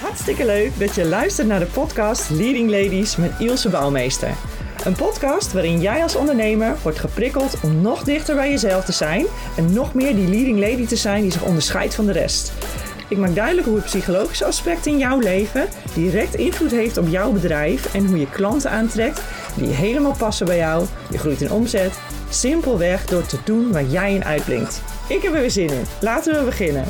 Hartstikke leuk dat je luistert naar de podcast Leading Ladies met Ilse Bouwmeester. Een podcast waarin jij als ondernemer wordt geprikkeld om nog dichter bij jezelf te zijn en nog meer die leading lady te zijn die zich onderscheidt van de rest. Ik maak duidelijk hoe het psychologische aspect in jouw leven direct invloed heeft op jouw bedrijf en hoe je klanten aantrekt die helemaal passen bij jou. Je groeit in omzet, simpelweg door te doen waar jij in uitblinkt. Ik heb er weer zin in. Laten we beginnen.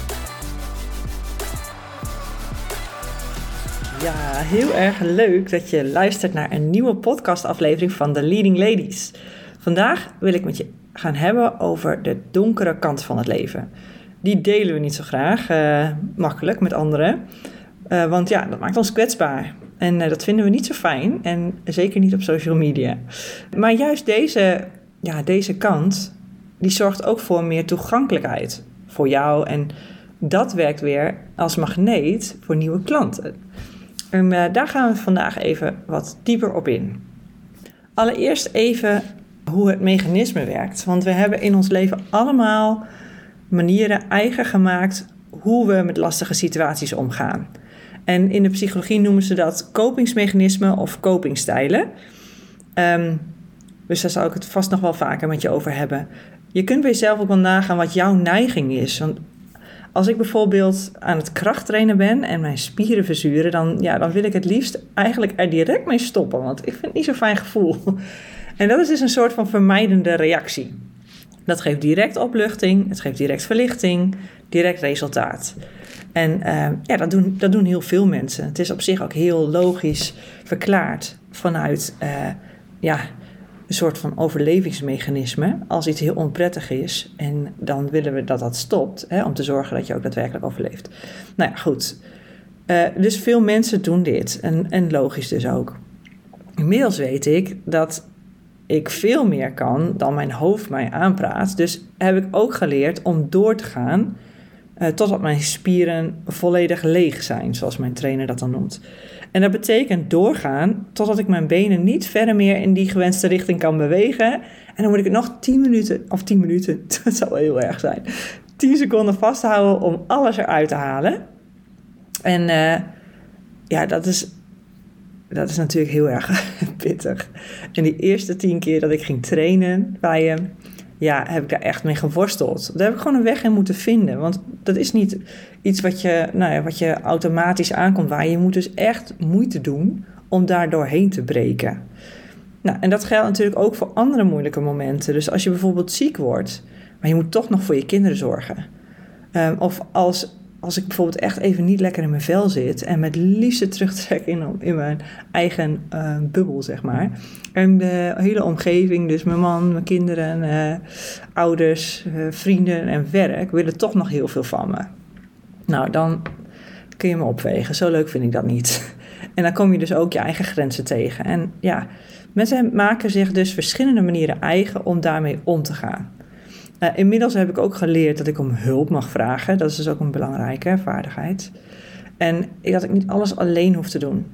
Ja, heel erg leuk dat je luistert naar een nieuwe podcastaflevering van The Leading Ladies. Vandaag wil ik met je gaan hebben over de donkere kant van het leven. Die delen we niet zo graag, uh, makkelijk met anderen. Uh, want ja, dat maakt ons kwetsbaar. En uh, dat vinden we niet zo fijn. En zeker niet op social media. Maar juist deze, ja, deze kant, die zorgt ook voor meer toegankelijkheid voor jou. En dat werkt weer als magneet voor nieuwe klanten. En uh, daar gaan we vandaag even wat dieper op in. Allereerst even hoe het mechanisme werkt. Want we hebben in ons leven allemaal manieren eigen gemaakt hoe we met lastige situaties omgaan. En in de psychologie noemen ze dat kopingsmechanismen of copingstijlen. Um, dus daar zal ik het vast nog wel vaker met je over hebben. Je kunt bij jezelf ook wel nagaan wat jouw neiging is. Want als ik bijvoorbeeld aan het krachttrainen ben en mijn spieren verzuren, dan, ja, dan wil ik het liefst eigenlijk er direct mee stoppen. Want ik vind het niet zo'n fijn gevoel. En dat is dus een soort van vermijdende reactie. Dat geeft direct opluchting, het geeft direct verlichting, direct resultaat. En uh, ja, dat doen, dat doen heel veel mensen. Het is op zich ook heel logisch verklaard vanuit uh, ja, een soort van overlevingsmechanisme. Als iets heel onprettig is en dan willen we dat dat stopt, hè, om te zorgen dat je ook daadwerkelijk overleeft. Nou ja, goed. Uh, dus veel mensen doen dit en, en logisch dus ook. Inmiddels weet ik dat ik veel meer kan dan mijn hoofd mij aanpraat. Dus heb ik ook geleerd om door te gaan uh, totdat mijn spieren volledig leeg zijn, zoals mijn trainer dat dan noemt. En dat betekent doorgaan totdat ik mijn benen niet verder meer in die gewenste richting kan bewegen. En dan moet ik het nog 10 minuten, of 10 minuten, dat zou heel erg zijn, 10 seconden vasthouden om alles eruit te halen. En uh, ja, dat is, dat is natuurlijk heel erg pittig. En die eerste 10 keer dat ik ging trainen bij hem, ja, heb ik daar echt mee geworsteld. Daar heb ik gewoon een weg in moeten vinden. Want dat is niet iets wat je, nou ja, wat je automatisch aankomt waar. Je moet dus echt moeite doen om daar doorheen te breken. Nou, en dat geldt natuurlijk ook voor andere moeilijke momenten. Dus als je bijvoorbeeld ziek wordt, maar je moet toch nog voor je kinderen zorgen. Um, of als als ik bijvoorbeeld echt even niet lekker in mijn vel zit en met liefde terugtrek in, in mijn eigen uh, bubbel, zeg maar. En de hele omgeving, dus mijn man, mijn kinderen, uh, ouders, uh, vrienden en werk, willen toch nog heel veel van me. Nou, dan kun je me opwegen. Zo leuk vind ik dat niet. En dan kom je dus ook je eigen grenzen tegen. En ja, mensen maken zich dus verschillende manieren eigen om daarmee om te gaan. Uh, inmiddels heb ik ook geleerd dat ik om hulp mag vragen. Dat is dus ook een belangrijke vaardigheid. En dat ik niet alles alleen hoef te doen.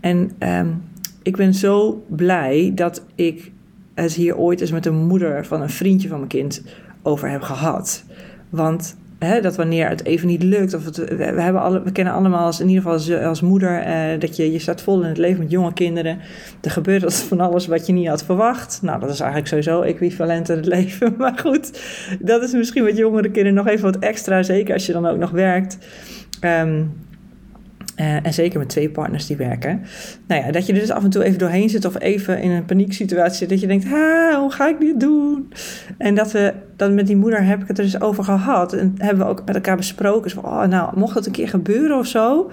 En um, ik ben zo blij dat ik het hier ooit eens met de moeder van een vriendje van mijn kind over heb gehad. Want hè, dat wanneer het even niet lukt, of we, hebben alle, we kennen allemaal als, in ieder geval als, moeder, eh, dat je, je staat vol in het leven met jonge kinderen. Er gebeurt dat van alles wat je niet had verwacht. Nou, dat is eigenlijk sowieso equivalent in het leven. Maar goed, dat is misschien met jongere kinderen nog even wat extra, zeker als je dan ook nog werkt. Um, uh, en zeker met twee partners die werken. Nou ja, dat je er dus af en toe even doorheen zit of even in een panieksituatie zit. Dat je denkt, ha, hoe ga ik dit doen? En dat we, dan met die moeder heb ik het er dus over gehad. En hebben we ook met elkaar besproken. Zo, oh, nou, mocht het een keer gebeuren of zo,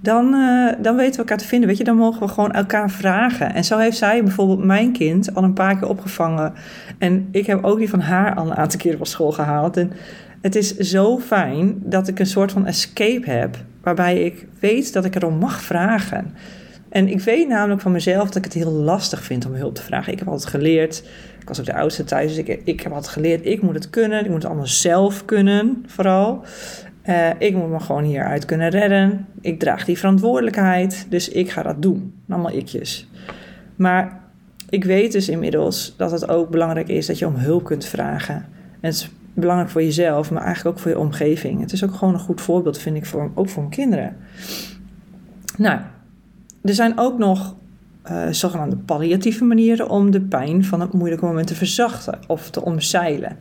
dan, uh, dan weten we elkaar te vinden. Weet je, dan mogen we gewoon elkaar vragen. En zo heeft zij bijvoorbeeld mijn kind al een paar keer opgevangen. En ik heb ook die van haar al een aantal keer van school gehaald. En het is zo fijn dat ik een soort van escape heb waarbij ik weet dat ik erom mag vragen. En ik weet namelijk van mezelf dat ik het heel lastig vind om hulp te vragen. Ik heb altijd geleerd, ik was ook de oudste thuis, dus ik, ik heb altijd geleerd, ik moet het kunnen, ik moet het allemaal zelf kunnen, vooral. Uh, ik moet me gewoon hieruit kunnen redden. Ik draag die verantwoordelijkheid, dus ik ga dat doen. Allemaal ikjes. Maar ik weet dus inmiddels dat het ook belangrijk is dat je om hulp kunt vragen. En het is belangrijk voor jezelf, maar eigenlijk ook voor je omgeving. Het is ook gewoon een goed voorbeeld, vind ik, voor, ook voor mijn kinderen. Nou, er zijn ook nog uh, zogenaamde palliatieve manieren om de pijn van het moeilijke moment te verzachten of te omzeilen.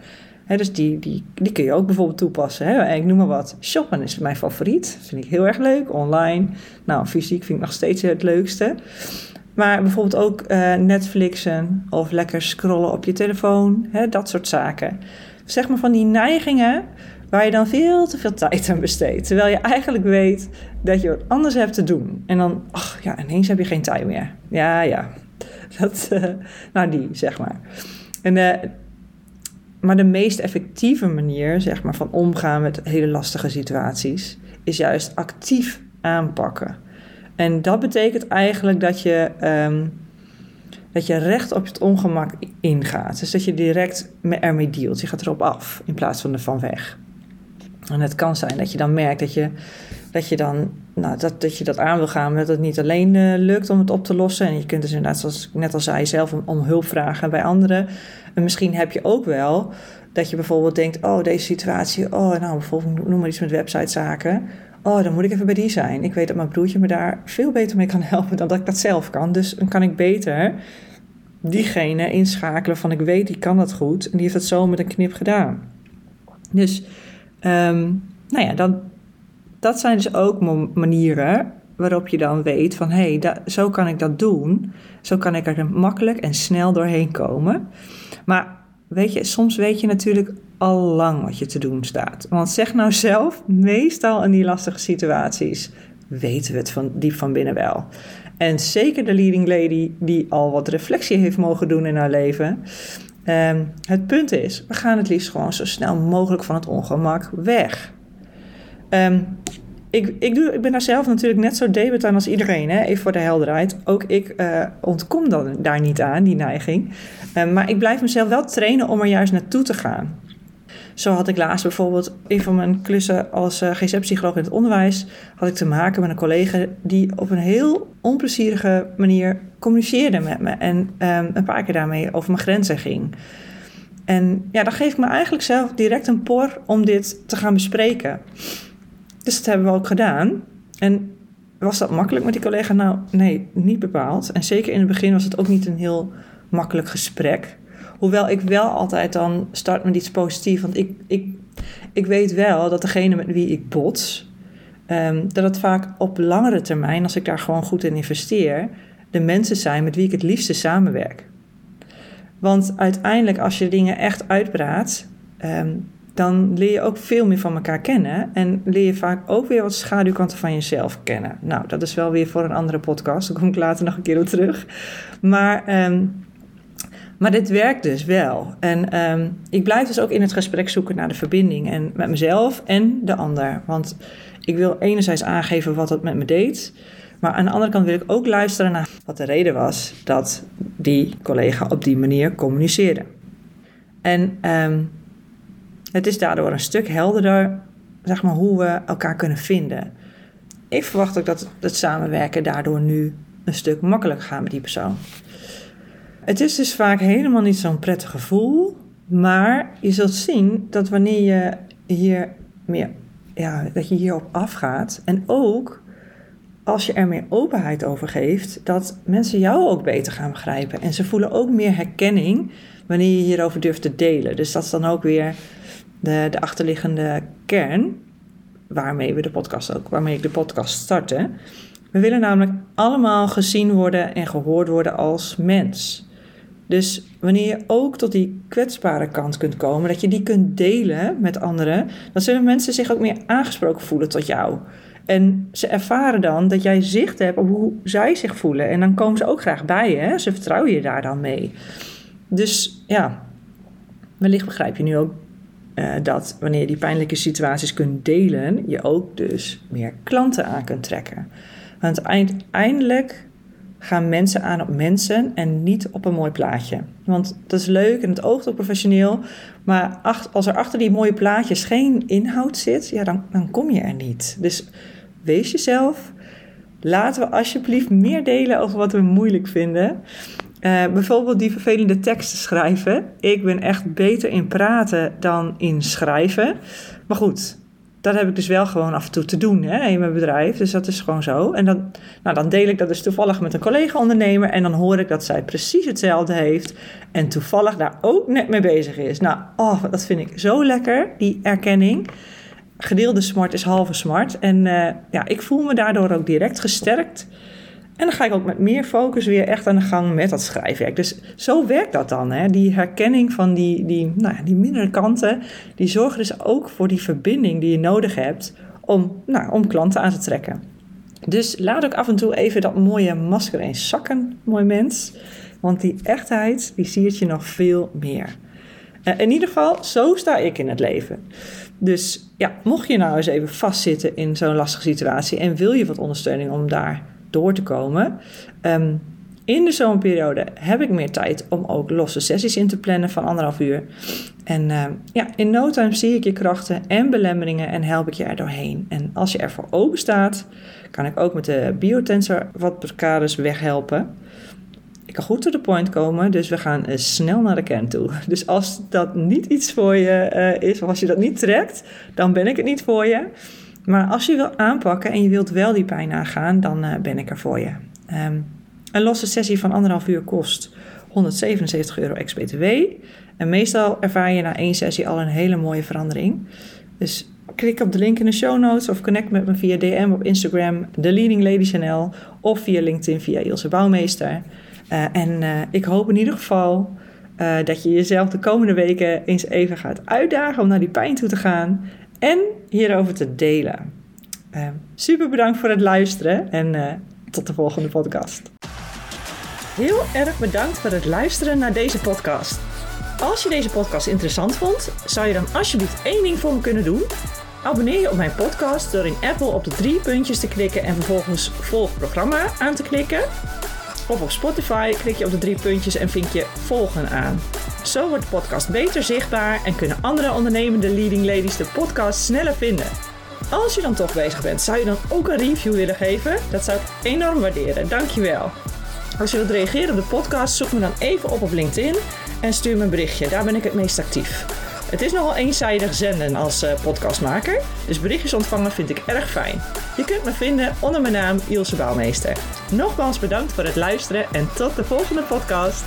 dus die, die, die kun je ook bijvoorbeeld toepassen. Hè? Ik noem maar wat. Shoppen is mijn favoriet. Vind ik heel erg leuk. Online. Nou, fysiek vind ik nog steeds het leukste. Maar bijvoorbeeld ook uh, Netflixen of lekker scrollen op je telefoon. Dat soort zaken. Zeg maar van die neigingen waar je dan veel te veel tijd aan besteedt. Terwijl je eigenlijk weet dat je wat anders hebt te doen. En dan, ach ja, ineens heb je geen tijd meer. Ja, ja. Dat, uh, nou, die, zeg maar. En, uh, maar de meest effectieve manier, zeg maar, van omgaan met hele lastige situaties, is juist actief aanpakken. En dat betekent eigenlijk dat je, um, dat je recht op het ongemak ingaat. Dus dat je direct ermee dealt. Je gaat erop af in plaats van ervan weg. En het kan zijn dat je dan merkt dat je, dat je dan nou, dat, dat je dat aan wil gaan, maar dat het niet alleen uh, lukt om het op te lossen. En je kunt dus inderdaad, zoals ik net al zei, zelf om, hulp vragen bij anderen. En misschien heb je ook wel dat je bijvoorbeeld denkt: oh, deze situatie, oh, nou, bijvoorbeeld noem maar iets met websitezaken. Oh, dan moet ik even bij die zijn. Ik weet dat mijn broertje me daar veel beter mee kan helpen dan dat ik dat zelf kan. Dus dan kan ik beter diegene inschakelen van ik weet, die kan dat goed. En die heeft het zo met een knip gedaan. Dus Um, nou ja, dan, dat zijn dus ook manieren waarop je dan weet van hé, hey, zo kan ik dat doen. Zo kan ik er makkelijk en snel doorheen komen. Maar weet je, soms weet je natuurlijk al lang wat je te doen staat. Want zeg nou zelf, meestal in die lastige situaties weten we het van diep van binnen wel. En zeker de leading lady die al wat reflectie heeft mogen doen in haar leven, Um, het punt is, we gaan het liefst gewoon zo snel mogelijk van het ongemak weg. Um, ik, ik, doe, ik ben daar zelf natuurlijk net zo debet aan als iedereen, hè? even voor de helderheid. Ook ik uh, ontkom dan, daar niet aan, die neiging. Um, maar ik blijf mezelf wel trainen om er juist naartoe te gaan. Zo had ik laatst bijvoorbeeld een van mijn klussen als uh, GZ-psycholoog in het onderwijs, had ik te maken met een collega die op een heel onplezierige manier communiceerde met me en um, een paar keer daarmee over mijn grenzen ging. En ja, dan geeft me eigenlijk zelf direct een por om dit te gaan bespreken. Dus dat hebben we ook gedaan. En was dat makkelijk met die collega? Nou, nee, niet bepaald. En zeker in het begin was het ook niet een heel makkelijk gesprek. Hoewel ik wel altijd dan start met iets positiefs. Want ik, ik, ik weet wel dat degene met wie ik bots, um, dat het vaak op langere termijn, als ik daar gewoon goed in investeer, de mensen zijn met wie ik het liefste samenwerk. Want uiteindelijk, als je dingen echt uitpraat, um, dan leer je ook veel meer van elkaar kennen. En leer je vaak ook weer wat schaduwkanten van jezelf kennen. Nou, dat is wel weer voor een andere podcast. Daar kom ik later nog een keer op terug. Maar um, maar dit werkt dus wel. En um, ik blijf dus ook in het gesprek zoeken naar de verbinding. En met mezelf en de ander. Want ik wil enerzijds aangeven wat het met me deed. Maar aan de andere kant wil ik ook luisteren naar wat de reden was dat die collega op die manier communiceerde. En um, het is daardoor een stuk helderder, zeg maar, hoe we elkaar kunnen vinden. Ik verwacht ook dat het samenwerken daardoor nu een stuk makkelijker gaat met die persoon. Het is dus vaak helemaal niet zo'n prettig gevoel. Maar je zult zien dat wanneer je hier meer, ja, dat je hierop afgaat. En ook als je er meer openheid over geeft, dat mensen jou ook beter gaan begrijpen. En ze voelen ook meer herkenning wanneer je hierover durft te delen. Dus dat is dan ook weer de, de achterliggende kern waarmee we de podcast ook, waarmee ik de podcast startte. We willen namelijk allemaal gezien worden en gehoord worden als mens. Dus wanneer je ook tot die kwetsbare kant kunt komen, dat je die kunt delen met anderen, dan zullen mensen zich ook meer aangesproken voelen tot jou. En ze ervaren dan dat jij zicht hebt op hoe zij zich voelen. En dan komen ze ook graag bij je. Ze vertrouwen je daar dan mee. Dus ja, wellicht begrijp je nu ook uh, dat wanneer je die pijnlijke situaties kunt delen, je ook dus meer klanten aan kunt trekken. Want uiteindelijk gaan mensen aan op mensen en niet op een mooi plaatje. Want dat is leuk en het oogt ook professioneel. Maar als er achter die mooie plaatjes geen inhoud zit, ja, dan, dan kom je er niet. Dus wees jezelf. Laten we alsjeblieft meer delen over wat we moeilijk vinden. Uh, bijvoorbeeld die vervelende teksten schrijven. Ik ben echt beter in praten dan in schrijven. Maar goed, dat heb ik dus wel gewoon af en toe te doen hè, in mijn bedrijf. Dus dat is gewoon zo. En dan, nou, dan deel ik dat dus toevallig met een collega-ondernemer. En dan hoor ik dat zij precies hetzelfde heeft. En toevallig daar ook net mee bezig is. Nou, oh, dat vind ik zo lekker, die erkenning. Gedeelde smart is halve smart. En uh, ja, ik voel me daardoor ook direct gesterkt. En dan ga ik ook met meer focus weer echt aan de gang met dat schrijfwerk. Dus zo werkt dat dan. Hè? Die herkenning van die, die, nou, die mindere kanten, die zorgen dus ook voor die verbinding die je nodig hebt om, nou, om klanten aan te trekken. Dus laat ook af en toe even dat mooie masker eens zakken, mooi mens. Want die echtheid, die siert je nog veel meer. Uh, in ieder geval, zo sta ik in het leven. Dus ja, mocht je nou eens even vastzitten in zo'n lastige situatie en wil je wat ondersteuning om daar door te komen. Ehm, in de zomerperiode heb ik meer tijd om ook losse sessies in te plannen van anderhalf uur. En uh, ja, in no time zie ik je krachten en belemmeringen en help ik je er doorheen. En als je ervoor open staat, kan ik ook met de biotensor wat blokkades weghelpen. Ik kan goed to the point komen, dus we gaan uh, snel naar de kern toe. Dus als dat niet iets voor je uh, is, of als je dat niet trekt, dan ben ik het niet voor je. Maar als je wil aanpakken en je wilt wel die pijn aangaan, dan uh, ben ik er voor je. Um, een losse sessie van anderhalf uur kost 177 euro ex-BTW. En meestal ervaar je na één sessie al een hele mooie verandering. Dus klik op de link in de show notes of connect met me via DM op Instagram, The Leading Lady Channel, of via LinkedIn via Ilse Bouwmeester. Uh, en uh, ik hoop in ieder geval dat je jezelf de komende weken eens even gaat uitdagen om naar die pijn toe te gaan en hierover te delen. Uh, super bedankt voor het luisteren en uh, tot de volgende podcast. Heel erg bedankt voor het luisteren naar deze podcast. Als je deze podcast interessant vond, zou je dan alsjeblieft één ding voor me kunnen doen? Abonneer je op mijn podcast door in Apple op de drie puntjes te klikken en vervolgens volg programma aan te klikken. Of op Spotify klik je op de drie puntjes en vink je volgen aan. Zo wordt de podcast beter zichtbaar en kunnen andere ondernemende leading ladies de podcast sneller vinden. Als je dan toch bezig bent, zou je dan ook een review willen geven? Dat zou ik enorm waarderen. Dankjewel. Als je wilt reageren op de podcast, zoek me dan even op op LinkedIn en stuur me een berichtje. Daar ben ik het meest actief. Het is nogal eenzijdig zenden als uh, podcastmaker, dus berichtjes ontvangen vind ik erg fijn. Je kunt me vinden onder mijn naam Ilse Bouwmeester. Nogmaals bedankt voor het luisteren en tot de volgende podcast.